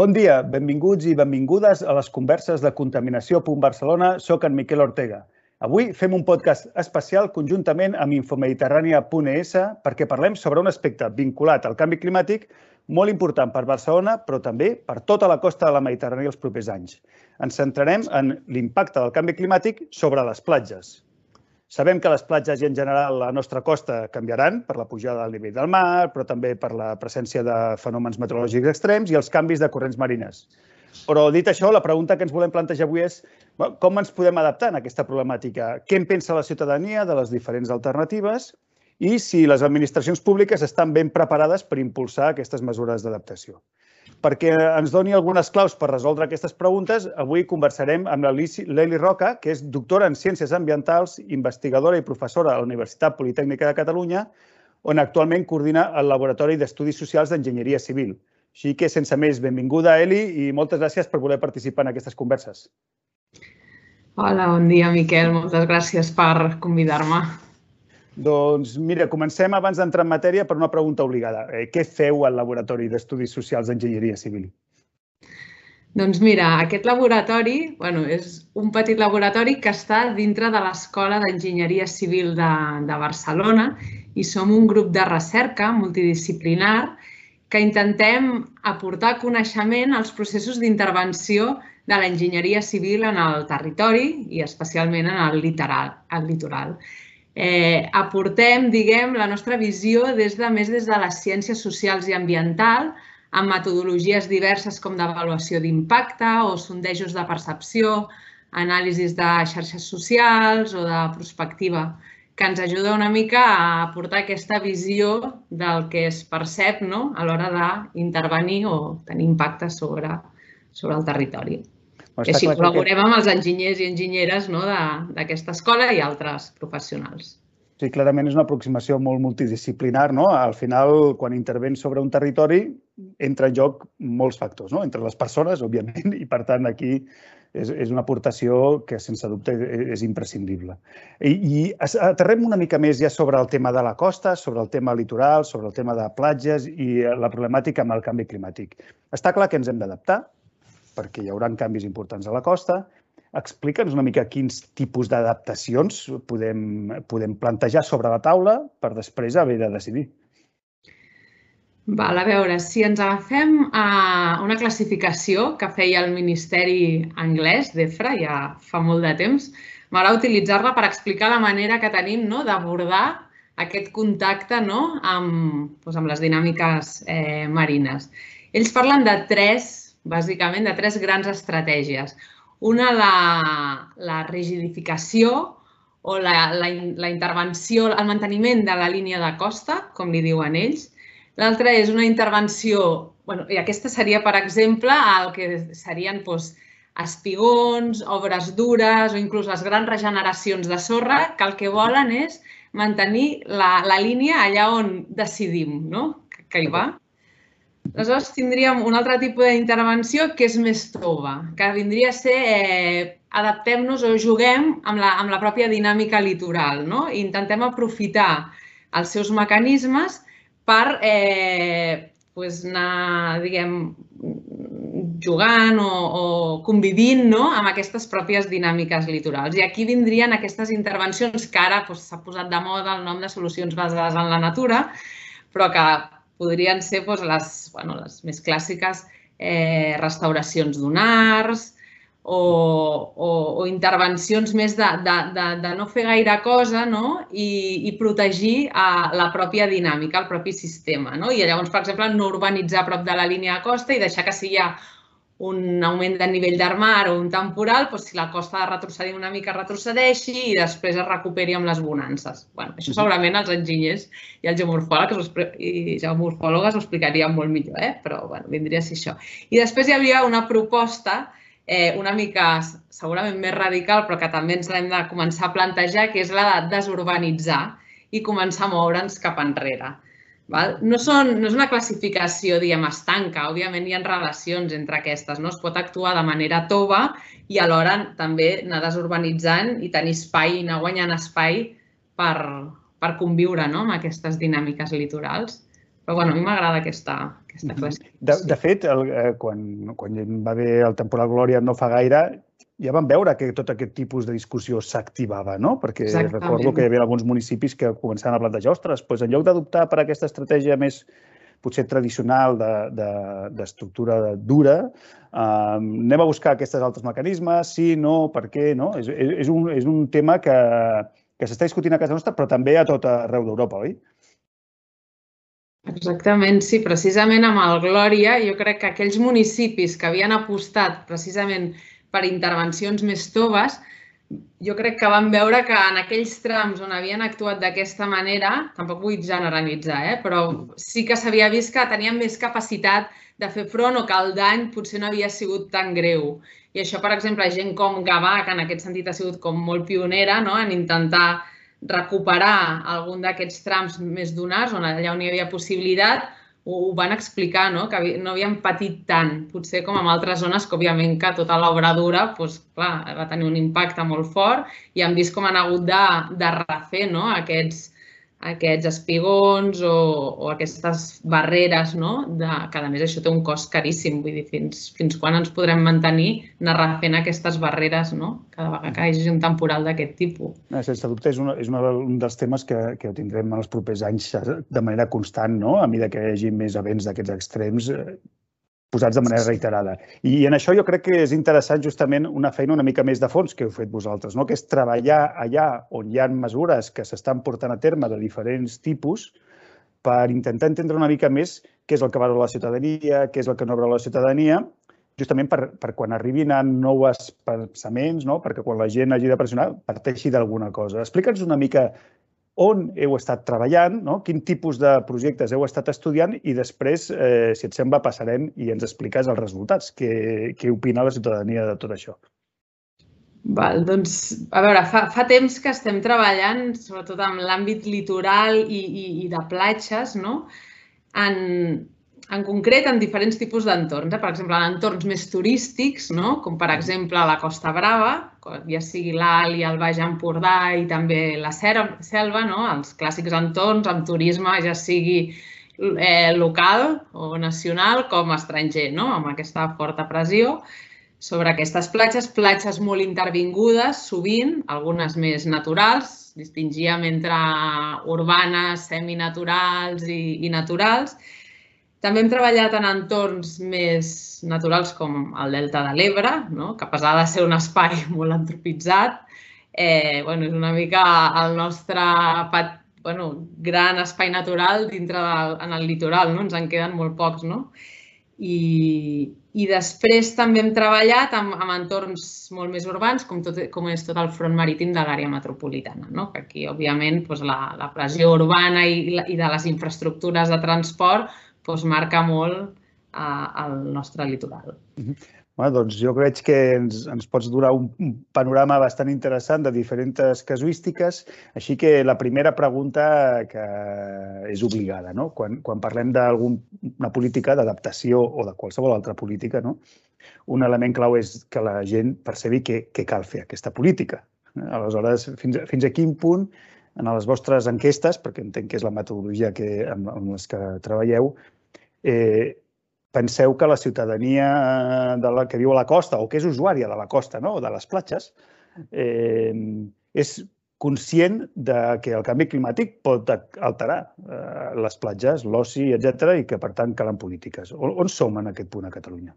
Bon dia, benvinguts i benvingudes a les converses de Contaminació.Barcelona. Soc en Miquel Ortega. Avui fem un podcast especial conjuntament amb Infomediterrània.es perquè parlem sobre un aspecte vinculat al canvi climàtic molt important per Barcelona, però també per tota la costa de la Mediterrània els propers anys. Ens centrarem en l'impacte del canvi climàtic sobre les platges. Sabem que les platges i en general la nostra costa canviaran per la pujada del nivell del mar, però també per la presència de fenòmens meteorològics extrems i els canvis de corrents marines. Però dit això, la pregunta que ens volem plantejar avui és com ens podem adaptar a aquesta problemàtica? Què en pensa la ciutadania de les diferents alternatives i si les administracions públiques estan ben preparades per impulsar aquestes mesures d'adaptació? Perquè ens doni algunes claus per resoldre aquestes preguntes, avui conversarem amb Leli Roca, que és doctora en Ciències Ambientals, investigadora i professora a la Universitat Politècnica de Catalunya, on actualment coordina el Laboratori d'Estudis Socials d'Enginyeria Civil. Així que, sense més, benvinguda, Eli, i moltes gràcies per voler participar en aquestes converses. Hola, bon dia, Miquel. Moltes gràcies per convidar-me. Doncs mira, comencem abans d'entrar en matèria per una pregunta obligada. Eh, què feu al Laboratori d'Estudis Socials d'Enginyeria Civil? Doncs mira, aquest laboratori bueno, és un petit laboratori que està dintre de l'Escola d'Enginyeria Civil de, de Barcelona i som un grup de recerca multidisciplinar que intentem aportar coneixement als processos d'intervenció de l'enginyeria civil en el territori i especialment en el litoral. El litoral eh, aportem, diguem, la nostra visió des de més des de les ciències socials i ambiental, amb metodologies diverses com d'avaluació d'impacte o sondejos de percepció, anàlisis de xarxes socials o de prospectiva, que ens ajuda una mica a aportar aquesta visió del que es percep no? a l'hora d'intervenir o tenir impacte sobre, sobre el territori. I així col·laborem amb els enginyers i enginyeres no, d'aquesta escola i altres professionals. Sí, clarament és una aproximació molt multidisciplinar. No? Al final, quan intervens sobre un territori, entra en joc molts factors, no? entre les persones, òbviament, i per tant aquí és, és una aportació que sense dubte és imprescindible. I, I aterrem una mica més ja sobre el tema de la costa, sobre el tema litoral, sobre el tema de platges i la problemàtica amb el canvi climàtic. Està clar que ens hem d'adaptar, perquè hi haurà canvis importants a la costa. Explica'ns una mica quins tipus d'adaptacions podem, podem plantejar sobre la taula per després haver de decidir. Val, a veure, si ens agafem a una classificació que feia el Ministeri anglès d'EFRA ja fa molt de temps, m'agrada utilitzar-la per explicar la manera que tenim no, d'abordar aquest contacte no, amb, doncs, amb les dinàmiques eh, marines. Ells parlen de tres bàsicament de tres grans estratègies. Una, la, la rigidificació o la, la, la intervenció, el manteniment de la línia de costa, com li diuen ells. L'altra és una intervenció, bueno, i aquesta seria, per exemple, el que serien doncs, espigons, obres dures o inclús les grans regeneracions de sorra, que el que volen és mantenir la, la línia allà on decidim no? que hi va. Aleshores, tindríem un altre tipus d'intervenció que és més tova, que vindria a ser eh, adaptem-nos o juguem amb la, amb la pròpia dinàmica litoral. No? I intentem aprofitar els seus mecanismes per eh, pues anar, diguem, jugant o, o convivint no? amb aquestes pròpies dinàmiques litorals. I aquí vindrien aquestes intervencions que ara s'ha pues, posat de moda el nom de solucions basades en la natura, però que podrien ser doncs, les, bueno, les més clàssiques eh, restauracions dunars o, o, o intervencions més de, de, de, de no fer gaire cosa no? I, i protegir eh, la pròpia dinàmica, el propi sistema. No? I llavors, per exemple, no urbanitzar a prop de la línia de costa i deixar que si hi ha un augment de nivell del mar o un temporal, doncs si la costa de retrocedir una mica, retrocedeixi i després es recuperi amb les bonances. Bueno, això segurament els enginyers i els geomorfòlegs, i geomorfòlogues ho explicarien molt millor, eh? però bueno, vindria a ser això. I després hi havia una proposta eh, una mica segurament més radical, però que també ens l'hem de començar a plantejar, que és la de desurbanitzar i començar a moure'ns cap enrere. Val? No, són, no és una classificació, diguem, estanca. Òbviament hi ha relacions entre aquestes. No? Es pot actuar de manera tova i alhora també anar desurbanitzant i tenir espai, anar guanyant espai per, per conviure no? amb aquestes dinàmiques litorals. Però bueno, a mi m'agrada aquesta, aquesta classificació. De, de fet, el, eh, quan, quan va haver el temporal Glòria no fa gaire, ja vam veure que tot aquest tipus de discussió s'activava, no? Perquè Exactament. recordo que hi havia alguns municipis que començaven a plantejar, ostres, doncs en lloc d'adoptar per aquesta estratègia més potser tradicional d'estructura de, de dura, eh, anem a buscar aquests altres mecanismes, sí, no, per què, no? És, és, un, és un tema que, que s'està discutint a casa nostra, però també a tot arreu d'Europa, oi? Exactament, sí. Precisament amb el Glòria, jo crec que aquells municipis que havien apostat precisament per intervencions més toves, jo crec que vam veure que en aquells trams on havien actuat d'aquesta manera, tampoc vull generalitzar, eh? però sí que s'havia vist que tenien més capacitat de fer front o que el dany potser no havia sigut tan greu. I això, per exemple, gent com Gavà, que en aquest sentit ha sigut com molt pionera no? en intentar recuperar algun d'aquests trams més donars, on allà on hi havia possibilitat, ho van explicar, no? que no havien patit tant, potser com en altres zones que, òbviament, que tota l'obra dura doncs, clar, va tenir un impacte molt fort i han vist com han hagut de, de refer no? aquests, aquests espigons o, o aquestes barreres, no? de, que a més això té un cost caríssim, vull dir, fins, fins quan ens podrem mantenir anar refent aquestes barreres no? cada vegada que hi hagi un temporal d'aquest tipus. No, sense dubte, és, una, és una, un dels temes que, que tindrem en els propers anys de manera constant, no? a mesura que hi hagi més events d'aquests extrems, eh, posats de manera reiterada. I en això jo crec que és interessant justament una feina una mica més de fons que heu fet vosaltres, no? que és treballar allà on hi ha mesures que s'estan portant a terme de diferents tipus per intentar entendre una mica més què és el que valora la ciutadania, què és el que no valora la ciutadania, justament per, per quan arribin a nous pensaments, no? perquè quan la gent hagi de pressionar parteixi d'alguna cosa. Explica'ns una mica on heu estat treballant, no? quin tipus de projectes heu estat estudiant i després, eh, si et sembla, passarem i ens expliques els resultats. Què, què opina la ciutadania de tot això? Val, doncs, a veure, fa, fa temps que estem treballant, sobretot en l'àmbit litoral i, i, i de platges, no? en, en concret en diferents tipus d'entorns. Eh? Per exemple, en entorns més turístics, no? com per exemple la Costa Brava, ja sigui l'Alt i el Baix Empordà i també la selva, no? els clàssics entorns amb turisme, ja sigui eh, local o nacional com estranger, no? amb aquesta forta pressió sobre aquestes platges, platges molt intervingudes, sovint, algunes més naturals, distingíem entre urbanes, seminaturals i, i naturals, també hem treballat en entorns més naturals com el Delta de l'Ebre, no? que a pesar de ser un espai molt antropitzat, eh, bueno, és una mica el nostre pat, bueno, gran espai natural dintre del, en el litoral, no? ens en queden molt pocs. No? I, I després també hem treballat amb, amb entorns molt més urbans, com, tot, com és tot el front marítim de l'àrea metropolitana. No? Que aquí, òbviament, doncs la, la pressió urbana i, i de les infraestructures de transport doncs marca molt eh, el nostre litoral. Mm -hmm. Bueno, doncs jo crec que ens, ens pots donar un, panorama bastant interessant de diferents casuístiques, així que la primera pregunta que és obligada, no? quan, quan parlem d'alguna política d'adaptació o de qualsevol altra política, no? un element clau és que la gent percebi que, que cal fer aquesta política. Aleshores, fins, fins a quin punt en les vostres enquestes, perquè entenc que és la metodologia que, amb, amb les que treballeu, eh, penseu que la ciutadania de la, que viu a la costa o que és usuària de la costa no? o de les platges eh, és conscient de que el canvi climàtic pot alterar eh, les platges, l'oci, etc i que, per tant, calen polítiques. On, on som en aquest punt a Catalunya?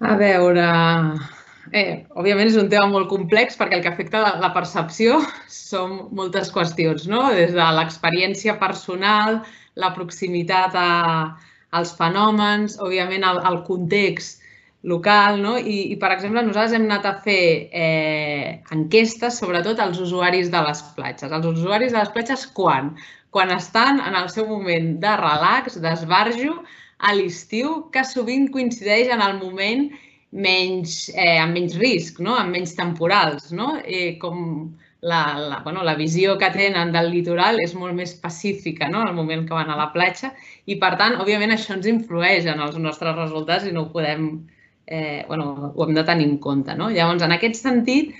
A veure, eh, òbviament és un tema molt complex perquè el que afecta la, percepció són moltes qüestions, no? des de l'experiència personal, la proximitat a, als fenòmens, òbviament el, el context local, no? I, I, per exemple, nosaltres hem anat a fer eh, enquestes, sobretot als usuaris de les platges. Els usuaris de les platges quan? Quan estan en el seu moment de relax, d'esbarjo, a l'estiu, que sovint coincideix en el moment menys, eh, amb menys risc, no? amb menys temporals. No? Eh, com la, la, bueno, la visió que tenen del litoral és molt més pacífica no? el moment que van a la platja i, per tant, òbviament, això ens influeix en els nostres resultats i no ho podem, eh, bueno, ho hem de tenir en compte. No? Llavors, en aquest sentit,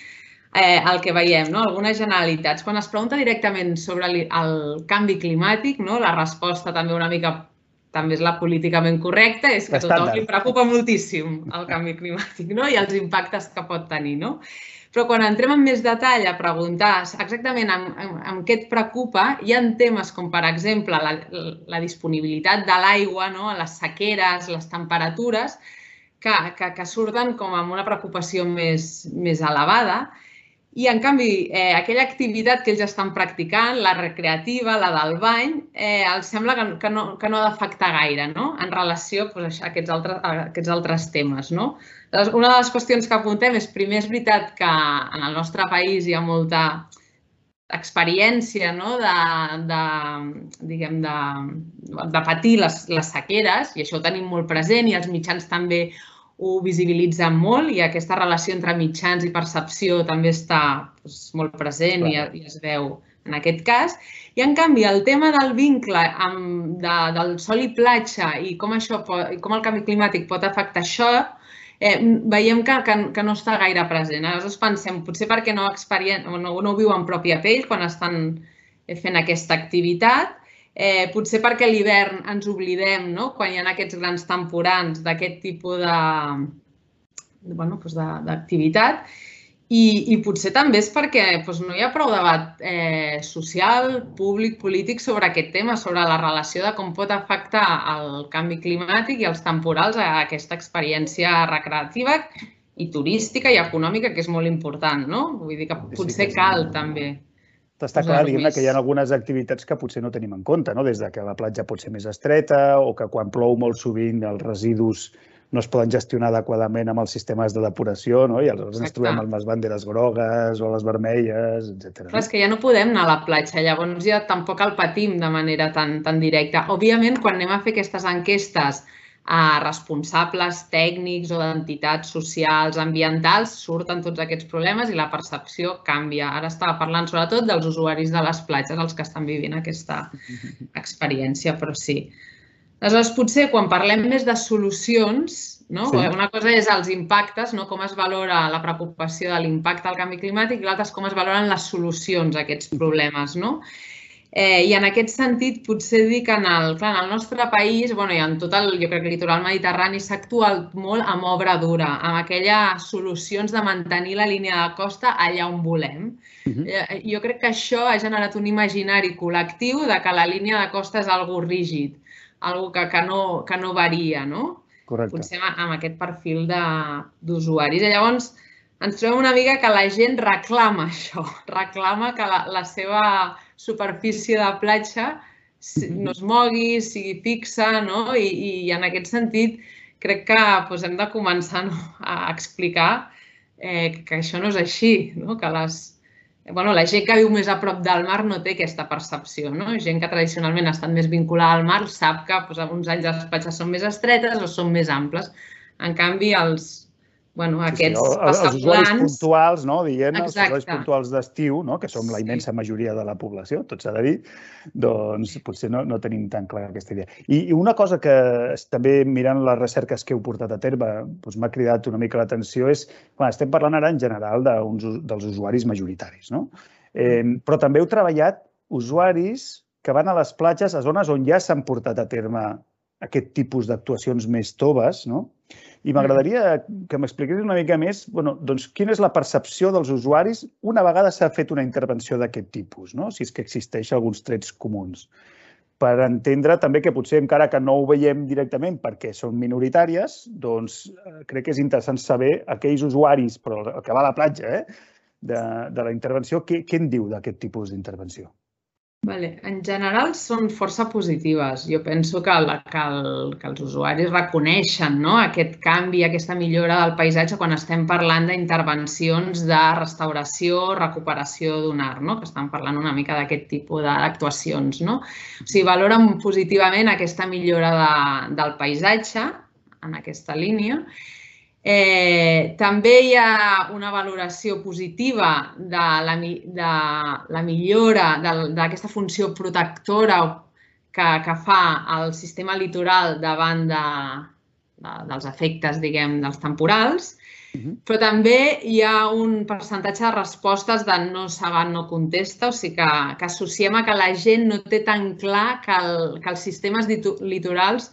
eh, el que veiem, no? algunes generalitats. Quan es pregunta directament sobre el canvi climàtic, no? la resposta també una mica també és la políticament correcta, és que a tothom li preocupa moltíssim el canvi climàtic no? i els impactes que pot tenir. No? Però quan entrem en més detall a preguntar exactament en, en, en què et preocupa, hi ha temes com, per exemple, la, la disponibilitat de l'aigua, no? les sequeres, les temperatures, que, que, que surten com amb una preocupació més, més elevada i, en canvi, eh, aquella activitat que ells estan practicant, la recreativa, la del bany, eh, els sembla que, que, no, que no ha d'afectar gaire no? en relació pues, a, aquests altres, a aquests altres temes. No? Llavors, una de les qüestions que apuntem és, primer, és veritat que en el nostre país hi ha molta experiència no? de, de, diguem, de, de patir les, les sequeres, i això ho tenim molt present, i els mitjans també ho visibilitzen molt i aquesta relació entre mitjans i percepció també està doncs, molt present i, i es veu en aquest cas. I, en canvi, el tema del vincle amb, de, del sol i platja i com, això pot, i com el canvi climàtic pot afectar això, eh, veiem que, que, que no està gaire present. Aleshores pensem, potser perquè no, no, no ho viu en pròpia pell quan estan fent aquesta activitat, Eh, potser perquè l'hivern ens oblidem, no? quan hi ha aquests grans temporans d'aquest tipus de bueno, doncs d'activitat. I, I potser també és perquè doncs, no hi ha prou debat eh, social, públic, polític sobre aquest tema, sobre la relació de com pot afectar el canvi climàtic i els temporals a aquesta experiència recreativa i turística i econòmica, que és molt important, no? Vull dir que potser cal també està clar, diguem que hi ha algunes activitats que potser no tenim en compte, no? des de que la platja pot ser més estreta o que quan plou molt sovint els residus no es poden gestionar adequadament amb els sistemes de depuració, no? i aleshores ens trobem amb les banderes grogues o les vermelles, etc. Clar, és que ja no podem anar a la platja, llavors ja tampoc el patim de manera tan, tan directa. Òbviament, quan anem a fer aquestes enquestes a responsables tècnics o d'entitats socials, ambientals, surten tots aquests problemes i la percepció canvia. Ara estava parlant sobretot dels usuaris de les platges, els que estan vivint aquesta experiència, però sí. Aleshores, potser quan parlem més de solucions, no? Sí. una cosa és els impactes, no? com es valora la preocupació de l'impacte al canvi climàtic i l'altra és com es valoren les solucions a aquests problemes. No? Eh, I en aquest sentit, potser dir que en el, clar, en el nostre país, bueno, i en tot el, jo crec que el litoral mediterrani s'ha actuat molt amb obra dura, amb aquelles solucions de mantenir la línia de costa allà on volem. Uh -huh. eh, jo crec que això ha generat un imaginari col·lectiu de que la línia de costa és algo rígid, algo que, que, no, que no varia, no? Correcte. Potser amb, amb aquest perfil d'usuaris. Llavors, ens trobem una mica que la gent reclama això, reclama que la, la seva superfície de platja no es mogui, sigui fixa, no? I, i en aquest sentit crec que doncs, hem de començar no? a explicar eh, que això no és així, no? que les, bueno, la gent que viu més a prop del mar no té aquesta percepció. No? Gent que tradicionalment ha estat més vinculada al mar sap que doncs, uns anys les platges són més estretes o són més amples. En canvi, els, bueno, aquests sí, sí, els, els usuaris puntuals, no, diguem, els usuaris puntuals d'estiu, no, que som la immensa majoria de la població, tot s'ha de dir, doncs potser no, no tenim tan clar aquesta idea. I, I una cosa que també mirant les recerques que heu portat a terme doncs m'ha cridat una mica l'atenció és, clar, estem parlant ara en general de uns, dels usuaris majoritaris, no? Eh, però també heu treballat usuaris que van a les platges a zones on ja s'han portat a terme aquest tipus d'actuacions més toves, no? I m'agradaria que m'expliquessis una mica més bueno, doncs, quina és la percepció dels usuaris una vegada s'ha fet una intervenció d'aquest tipus, no? si és que existeix alguns trets comuns per entendre també que potser encara que no ho veiem directament perquè són minoritàries, doncs eh, crec que és interessant saber aquells usuaris, però el que va a la platja, eh, de, de la intervenció, què, què en diu d'aquest tipus d'intervenció? Vale. En general són força positives. Jo penso que, la, que, el, que els usuaris reconeixen no? aquest canvi, aquesta millora del paisatge quan estem parlant d'intervencions de restauració, recuperació d'un art, no? que estan parlant una mica d'aquest tipus d'actuacions. No? O sigui, valoren positivament aquesta millora de, del paisatge en aquesta línia Eh, també hi ha una valoració positiva de la, de la millora d'aquesta funció protectora que, que fa el sistema litoral davant de, de, dels efectes, diguem, dels temporals. Però també hi ha un percentatge de respostes de no saben, no contesta, o sigui que, que associem a que la gent no té tan clar que, el, que els sistemes litorals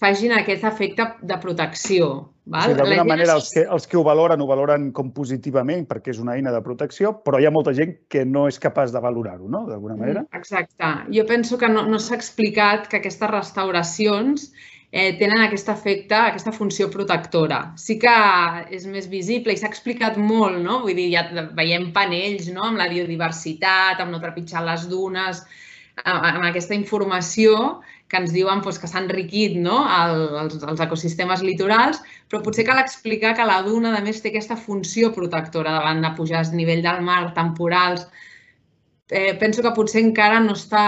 facin aquest efecte de protecció. Val? O sigui, D'alguna manera, els que, els que ho valoren, ho valoren com positivament perquè és una eina de protecció, però hi ha molta gent que no és capaç de valorar-ho, no?, d'alguna manera. Mm, exacte. Jo penso que no, no s'ha explicat que aquestes restauracions eh, tenen aquest efecte, aquesta funció protectora. Sí que és més visible i s'ha explicat molt, no? Vull dir, ja veiem panells no? amb la biodiversitat, amb no trepitjar les dunes, amb aquesta informació que ens diuen doncs, que s'ha enriquit no? El, els, els ecosistemes litorals, però potser cal explicar que la duna, a més, té aquesta funció protectora davant de pujades a nivell del mar, temporals, eh, penso que potser encara no està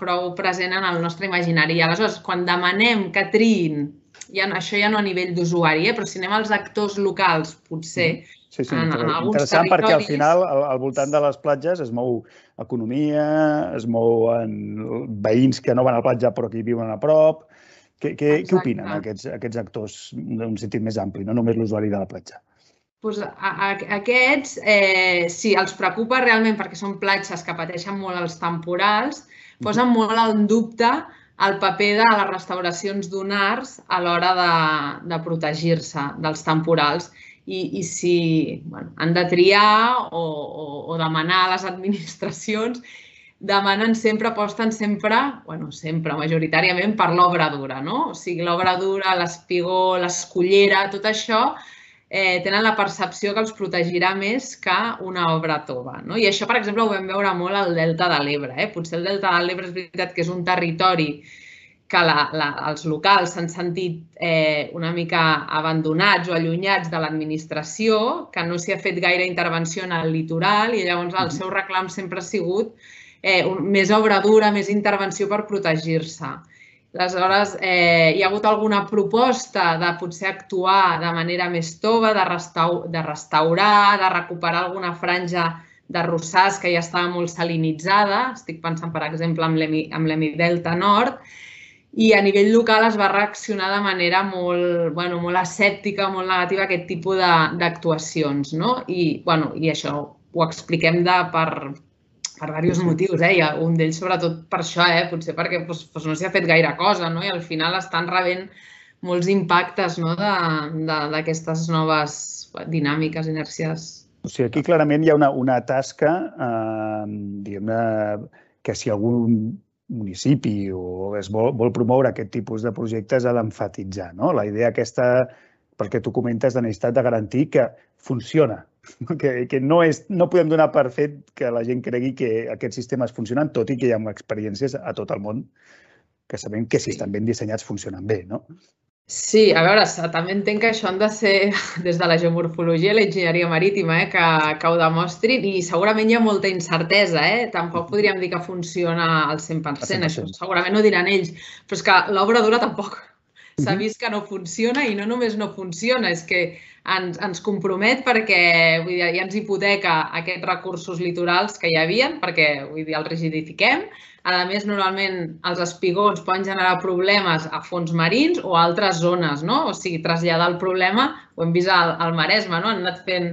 prou present en el nostre imaginari. I aleshores, quan demanem que triïn, ja, això ja no a nivell d'usuari, eh, però si anem als actors locals, potser, mm-hmm. Sí, sí, en, en alguns interessant territoris... perquè al final al, al voltant de les platges es mou economia, es mouen veïns que no van a la platja però que hi viuen a prop. Què, què, què opinen aquests, aquests actors d'un sentit més ampli, no només l'usuari de la platja? Doncs a, a, aquests, eh, sí, els preocupa realment perquè són platges que pateixen molt els temporals, posen molt en dubte el paper de les restauracions dunars a l'hora de, de protegir-se dels temporals i, i si bueno, han de triar o, o, o demanar a les administracions demanen sempre, aposten sempre, bueno, sempre, majoritàriament, per l'obra dura, no? O sigui, l'obra dura, l'espigó, l'escollera, tot això eh, tenen la percepció que els protegirà més que una obra tova. No? I això, per exemple, ho vam veure molt al Delta de l'Ebre. Eh? Potser el Delta de l'Ebre és veritat que és un territori que la, la, els locals s'han sentit eh, una mica abandonats o allunyats de l'administració, que no s'hi ha fet gaire intervenció en el litoral i llavors el seu reclam sempre ha sigut eh, un, més obra dura, més intervenció per protegir-se. Aleshores, eh, hi ha hagut alguna proposta de potser actuar de manera més tova, de, restau de restaurar, de recuperar alguna franja de rossars que ja estava molt salinitzada. Estic pensant, per exemple, amb l'Emidelta Nord. I a nivell local es va reaccionar de manera molt, bueno, molt escèptica, molt negativa a aquest tipus d'actuacions. No? I, bueno, I això ho expliquem de, per, per diversos motius, eh? I un d'ells sobretot per això, eh? Potser perquè doncs, doncs no s'hi ha fet gaire cosa, no? I al final estan rebent molts impactes no? d'aquestes noves dinàmiques, inèrcies. O sigui, aquí clarament hi ha una, una tasca, eh, diguem-ne, que si algun municipi o es vol, vol promoure aquest tipus de projectes ha d'enfatitzar. No? La idea aquesta, perquè tu comentes, de necessitat de garantir que funciona, que, que no, és, no podem donar per fet que la gent cregui que aquests sistemes funcionen, tot i que hi ha experiències a tot el món que sabem que si estan ben dissenyats funcionen bé, no? Sí, a veure, també entenc que això han de ser des de la geomorfologia i l'enginyeria marítima, eh, que, que ho demostrin i segurament hi ha molta incertesa, eh? Tampoc podríem dir que funciona al 100%, 100%. això segurament ho diran ells, però és que l'obra dura tampoc s'ha vist que no funciona i no només no funciona, és que ens, ens compromet perquè vull dir, ja ens hipoteca aquests recursos litorals que hi havien, perquè vull dir, els rigidifiquem. A més, normalment els espigons poden generar problemes a fons marins o a altres zones, no? O sigui, traslladar el problema, ho hem vist al, al Maresme, no? Han anat fent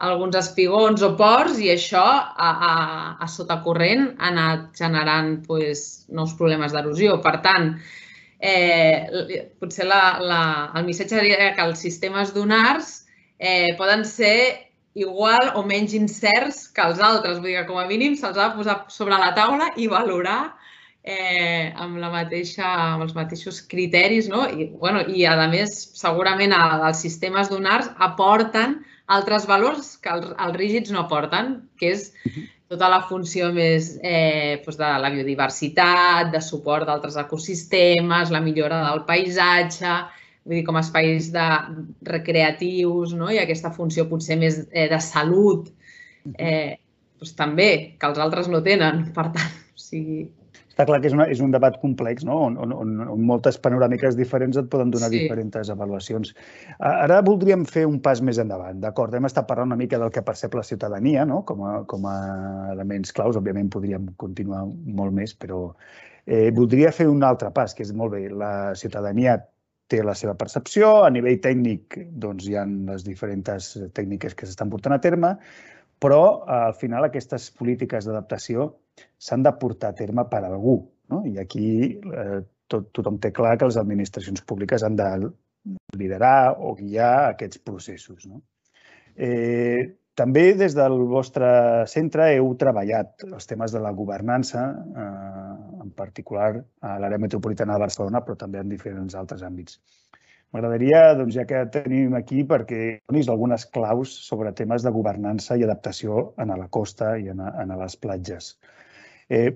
alguns espigons o ports i això a, a, a sota corrent ha anat generant pues, nous problemes d'erosió. Per tant, eh, potser la, la, el missatge seria que els sistemes donars eh, poden ser igual o menys incerts que els altres. Vull dir que com a mínim se'ls ha de posar sobre la taula i valorar eh, amb, la mateixa, amb els mateixos criteris. No? I, bueno, I, a més, segurament els sistemes donars aporten altres valors que els, els rígids no aporten, que és tota la funció més eh, doncs de la biodiversitat, de suport d'altres ecosistemes, la millora del paisatge, vull dir, com espais de, recreatius, no? i aquesta funció potser més eh, de salut, eh, doncs també, que els altres no tenen. Per tant, o sigui, està clar que és, una, és un debat complex, no? on, on, on, on moltes panoràmiques diferents et poden donar sí. diferents avaluacions. Ara voldríem fer un pas més endavant. D'acord, hem estat parlant una mica del que percep la ciutadania no? com, a, com a elements claus. Òbviament podríem continuar molt més, però eh, voldria fer un altre pas, que és molt bé. La ciutadania té la seva percepció. A nivell tècnic, doncs, hi ha les diferents tècniques que s'estan portant a terme, però al final aquestes polítiques d'adaptació s'han de portar a terme per algú. No? I aquí eh, tot, tothom té clar que les administracions públiques han de liderar o guiar aquests processos. No? Eh, també des del vostre centre heu treballat els temes de la governança, eh, en particular a l'àrea metropolitana de Barcelona, però també en diferents altres àmbits. M'agradaria, doncs, ja que tenim aquí, perquè donis algunes claus sobre temes de governança i adaptació a la costa i en a les platges. Eh,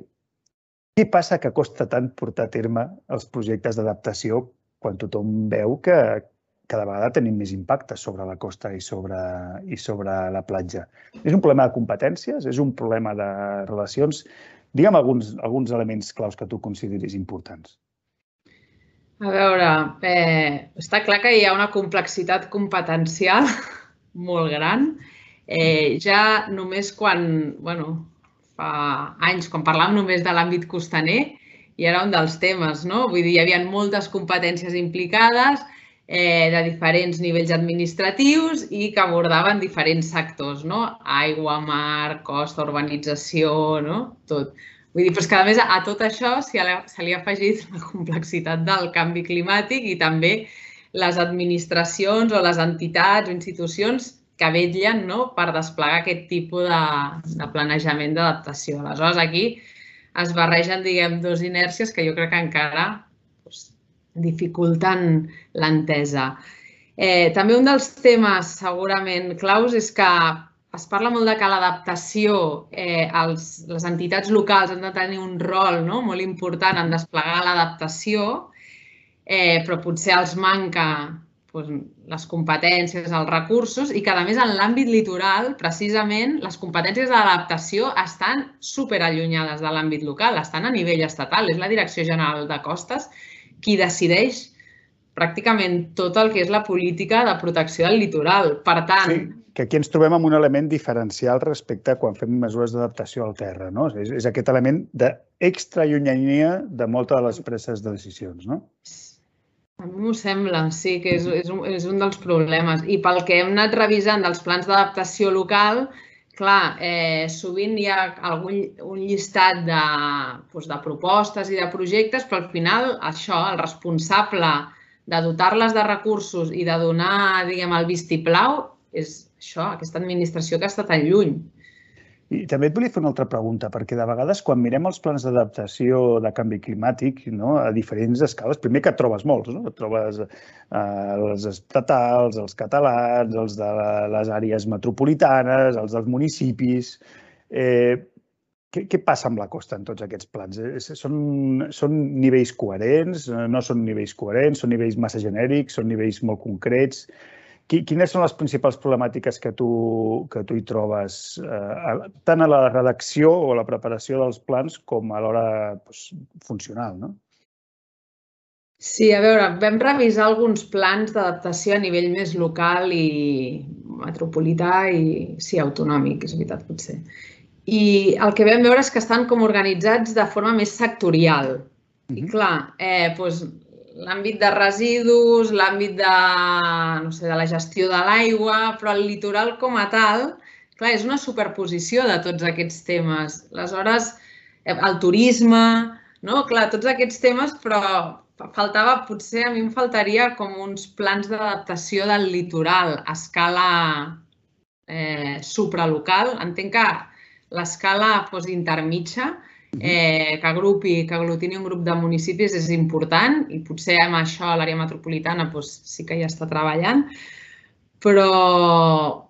què passa que costa tant portar a terme els projectes d'adaptació quan tothom veu que, cada vegada tenim més impacte sobre la costa i sobre, i sobre la platja. És un problema de competències? És un problema de relacions? Digue'm alguns, alguns elements claus que tu consideris importants. A veure, eh, està clar que hi ha una complexitat competencial molt gran. Eh, ja només quan, bueno, fa anys, quan parlàvem només de l'àmbit costaner, i era un dels temes, no? Vull dir, hi havia moltes competències implicades, eh, de diferents nivells administratius i que abordaven diferents sectors, no? Aigua, mar, costa, urbanització, no? Tot. Vull dir, però és que a més a tot això se li ha afegit la complexitat del canvi climàtic i també les administracions o les entitats o institucions que vetllen no, per desplegar aquest tipus de, de planejament d'adaptació. Aleshores, aquí es barregen, diguem, dos inèrcies que jo crec que encara dificulten l'entesa. Eh, també un dels temes segurament claus és que es parla molt de que l'adaptació, eh, els, les entitats locals han de tenir un rol no? molt important en desplegar l'adaptació, eh, però potser els manca doncs, les competències, els recursos i que, a més, en l'àmbit litoral, precisament, les competències d'adaptació estan superallunyades de l'àmbit local, estan a nivell estatal. És la Direcció General de Costes qui decideix pràcticament tot el que és la política de protecció del litoral. Per tant... Sí, que aquí ens trobem amb un element diferencial respecte a quan fem mesures d'adaptació al terra. No? És, és aquest element d'extra llunyania de moltes de les presses de decisions. No? A mi m'ho sembla, sí, que és, és, un, és un dels problemes. I pel que hem anat revisant dels plans d'adaptació local, clar, eh, sovint hi ha algun, un llistat de, doncs, de propostes i de projectes, però al final això, el responsable de dotar-les de recursos i de donar, diguem, el vistiplau, és això, aquesta administració que està tan lluny. I també et volia fer una altra pregunta, perquè de vegades quan mirem els plans d'adaptació de canvi climàtic no, a diferents escales, primer que et trobes molts, no? et trobes eh, els estatals, els catalans, els de les àrees metropolitanes, els dels municipis... Eh, què, què passa amb la costa en tots aquests plans? Eh, són, són nivells coherents? No són nivells coherents? Són nivells massa genèrics? Són nivells molt concrets? Quines són les principals problemàtiques que tu, que tu hi trobes, eh, tant a la redacció o a la preparació dels plans com a l'hora doncs, funcional? No? Sí, a veure, vam revisar alguns plans d'adaptació a nivell més local i metropolità i, sí, autonòmic, és veritat, potser. I el que vam veure és que estan com organitzats de forma més sectorial. I clar, eh, doncs, l'àmbit de residus, l'àmbit de, no sé, de la gestió de l'aigua, però el litoral com a tal, clar, és una superposició de tots aquests temes. Aleshores, eh, el turisme, no? Clar, tots aquests temes, però faltava, potser a mi em faltaria com uns plans d'adaptació del litoral a escala eh, supralocal. Entenc que l'escala doncs, intermitja eh, que agrupi, que aglutini un grup de municipis és important i potser amb això a l'àrea metropolitana doncs, sí que ja està treballant, però,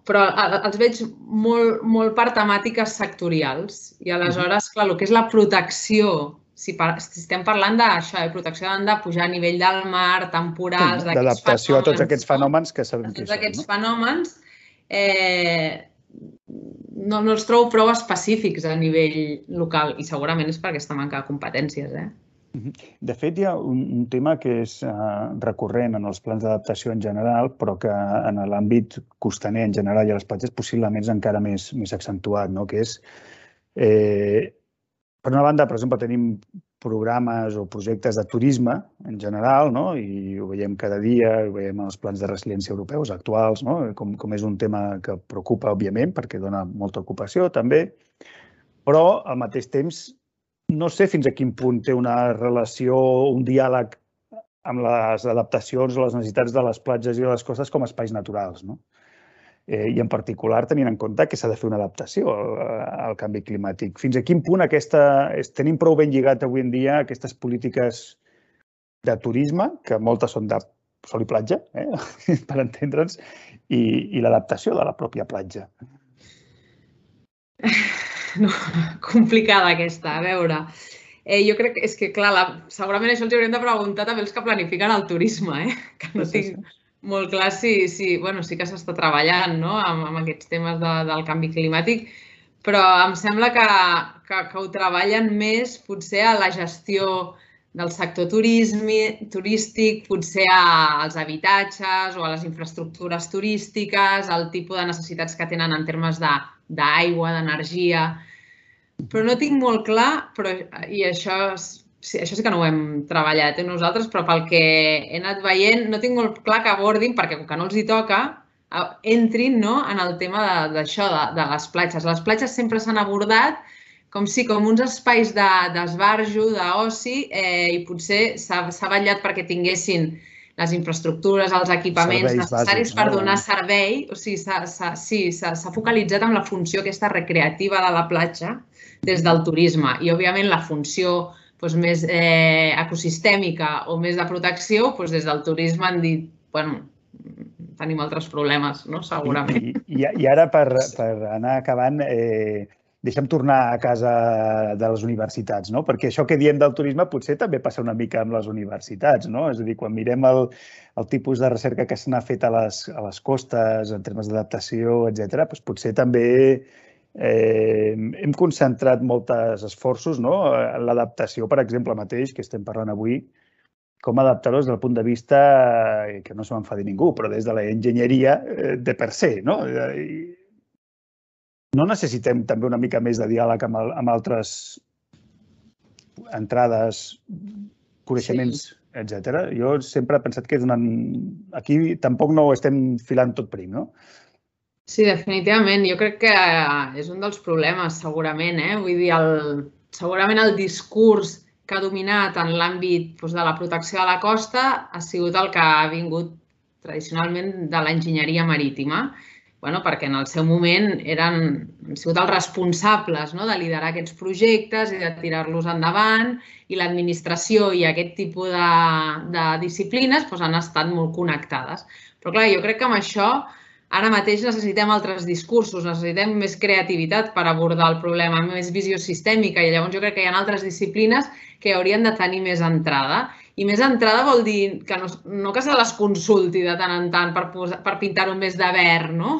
però els veig molt, molt per temàtiques sectorials i aleshores, clar, el que és la protecció si, par si estem parlant d'això, de protecció han de pujar a nivell del mar, temporals, d'adaptació a tots aquests fenòmens que sabem que són. Tots aquests no? fenòmens, eh, no, no els trobo prou específics a nivell local i segurament és per aquesta manca de competències. Eh? De fet, hi ha un, tema que és uh, recurrent en els plans d'adaptació en general, però que en l'àmbit costaner en general i a les platges possiblement és encara més, més accentuat, no? que és, eh, per una banda, per exemple, tenim programes o projectes de turisme en general, no? i ho veiem cada dia, ho veiem en els plans de resiliència europeus actuals, no? com, com és un tema que preocupa, òbviament, perquè dona molta ocupació també, però al mateix temps no sé fins a quin punt té una relació, un diàleg amb les adaptacions o les necessitats de les platges i de les costes com a espais naturals. No? Eh, i en particular tenint en compte que s'ha de fer una adaptació al canvi climàtic. Fins a quin punt aquesta, tenim prou ben lligat avui en dia aquestes polítiques de turisme, que moltes són de sol i platja, eh? per entendre'ns, i, i l'adaptació de la pròpia platja. No, complicada aquesta, a veure. Eh, jo crec que és que, clar, la, segurament això els hauríem de preguntar també els que planifiquen el turisme, eh? que no sí, tinc, sí molt clar, sí, sí, bueno, sí que s'està treballant no? amb, amb aquests temes de, del canvi climàtic, però em sembla que, que, que ho treballen més potser a la gestió del sector turisme, turístic, potser als habitatges o a les infraestructures turístiques, al tipus de necessitats que tenen en termes d'aigua, d'energia. Però no tinc molt clar, però, i això sí, això sí que no ho hem treballat eh, nosaltres, però pel que he anat veient, no tinc molt clar que abordin, perquè com que no els hi toca, entrin no, en el tema d'això, de, de, de les platges. Les platges sempre s'han abordat com si com uns espais d'esbarjo, de, d'oci, eh, i potser s'ha vetllat perquè tinguessin les infraestructures, els equipaments Serveis necessaris bàsics, per no? donar servei. O sigui, s'ha sí, focalitzat en la funció aquesta recreativa de la platja des del turisme. I, òbviament, la funció doncs, més eh, ecosistèmica o més de protecció, doncs des del turisme han dit, bueno, tenim altres problemes, no? segurament. I, i, i ara, per, per anar acabant, eh, deixem tornar a casa de les universitats, no? perquè això que diem del turisme potser també passa una mica amb les universitats. No? És a dir, quan mirem el, el tipus de recerca que s'ha fet a les, a les costes en termes d'adaptació, etc., doncs potser també Eh, hem concentrat molts esforços no? en l'adaptació, per exemple, mateix, que estem parlant avui, com adaptar-los des del punt de vista, eh, que no se m'enfadi ningú, però des de la enginyeria eh, de per se. No? I no necessitem també una mica més de diàleg amb, el, amb altres entrades, coneixements, sí. etc. Jo sempre he pensat que és una... Aquí tampoc no ho estem filant tot prim, no? Sí, definitivament. Jo crec que eh, és un dels problemes, segurament. Eh? Vull dir, el, segurament el discurs que ha dominat en l'àmbit doncs, de la protecció de la costa ha sigut el que ha vingut tradicionalment de l'enginyeria marítima, bueno, perquè en el seu moment eren, han sigut els responsables no? de liderar aquests projectes i de tirar-los endavant i l'administració i aquest tipus de, de disciplines doncs, han estat molt connectades. Però clar, jo crec que amb això Ara mateix necessitem altres discursos, necessitem més creativitat per abordar el problema, més visió sistèmica i llavors jo crec que hi ha altres disciplines que haurien de tenir més entrada. I més entrada vol dir que no, no que se les consulti de tant en tant per, per pintar-ho més de verd, no?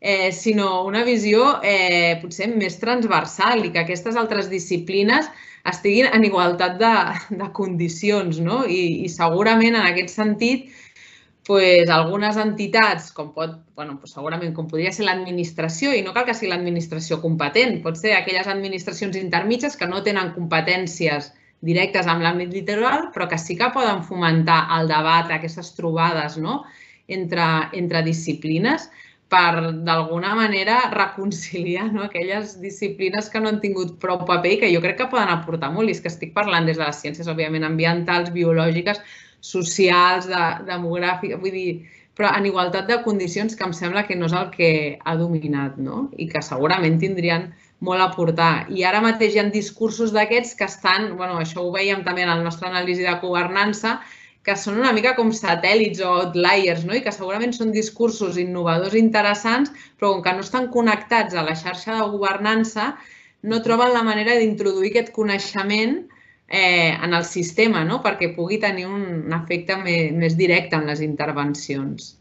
Eh, sinó una visió eh, potser més transversal i que aquestes altres disciplines estiguin en igualtat de, de condicions. No? I, I segurament en aquest sentit pues, algunes entitats, com pot, bueno, pues segurament com podria ser l'administració, i no cal que sigui l'administració competent, pot ser aquelles administracions intermitges que no tenen competències directes amb l'àmbit literal, però que sí que poden fomentar el debat, aquestes trobades no? entre, entre disciplines, per d'alguna manera reconciliar no? aquelles disciplines que no han tingut prou paper i que jo crec que poden aportar molt. I és que estic parlant des de les ciències, òbviament, ambientals, biològiques, socials, de, demogràfiques, vull dir, però en igualtat de condicions que em sembla que no és el que ha dominat, no? I que segurament tindrien molt a portar. I ara mateix hi ha discursos d'aquests que estan, bueno, això ho veiem també en la nostra anàlisi de governança, que són una mica com satèl·lits o outliers, no? i que segurament són discursos innovadors interessants, però com que no estan connectats a la xarxa de governança, no troben la manera d'introduir aquest coneixement eh, en el sistema no? perquè pugui tenir un efecte més, més directe en les intervencions.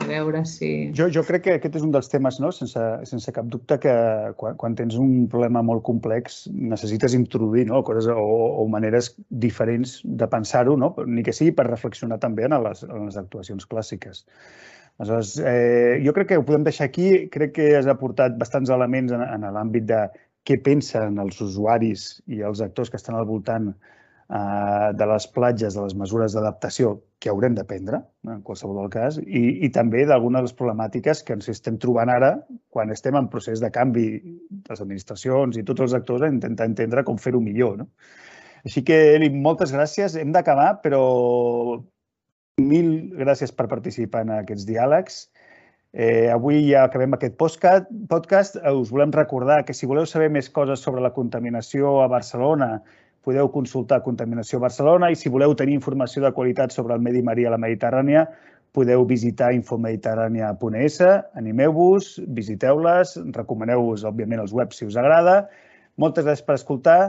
A veure si... Jo, jo crec que aquest és un dels temes, no? sense, sense cap dubte, que quan, quan tens un problema molt complex necessites introduir no? coses o, o maneres diferents de pensar-ho, no? ni que sigui per reflexionar també en les, en les actuacions clàssiques. Aleshores, eh, jo crec que ho podem deixar aquí. Crec que has aportat bastants elements en, en l'àmbit de què pensen els usuaris i els actors que estan al voltant eh, de les platges, de les mesures d'adaptació que haurem de prendre, en qualsevol cas, i, i també d'algunes de les problemàtiques que ens estem trobant ara quan estem en procés de canvi les administracions i tots els actors a intentar entendre com fer-ho millor. No? Així que, Eli, moltes gràcies. Hem d'acabar, però mil gràcies per participar en aquests diàlegs. Eh, avui ja acabem aquest podcast. Us volem recordar que si voleu saber més coses sobre la contaminació a Barcelona, podeu consultar Contaminació Barcelona i si voleu tenir informació de qualitat sobre el medi marí a la Mediterrània, podeu visitar infomediterrània.es, animeu-vos, visiteu-les, recomaneu-vos, òbviament, els webs si us agrada. Moltes gràcies per escoltar.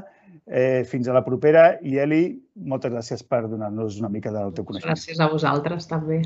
Eh, fins a la propera. I Eli, moltes gràcies per donar-nos una mica del teu coneixement. Gràcies a vosaltres, també.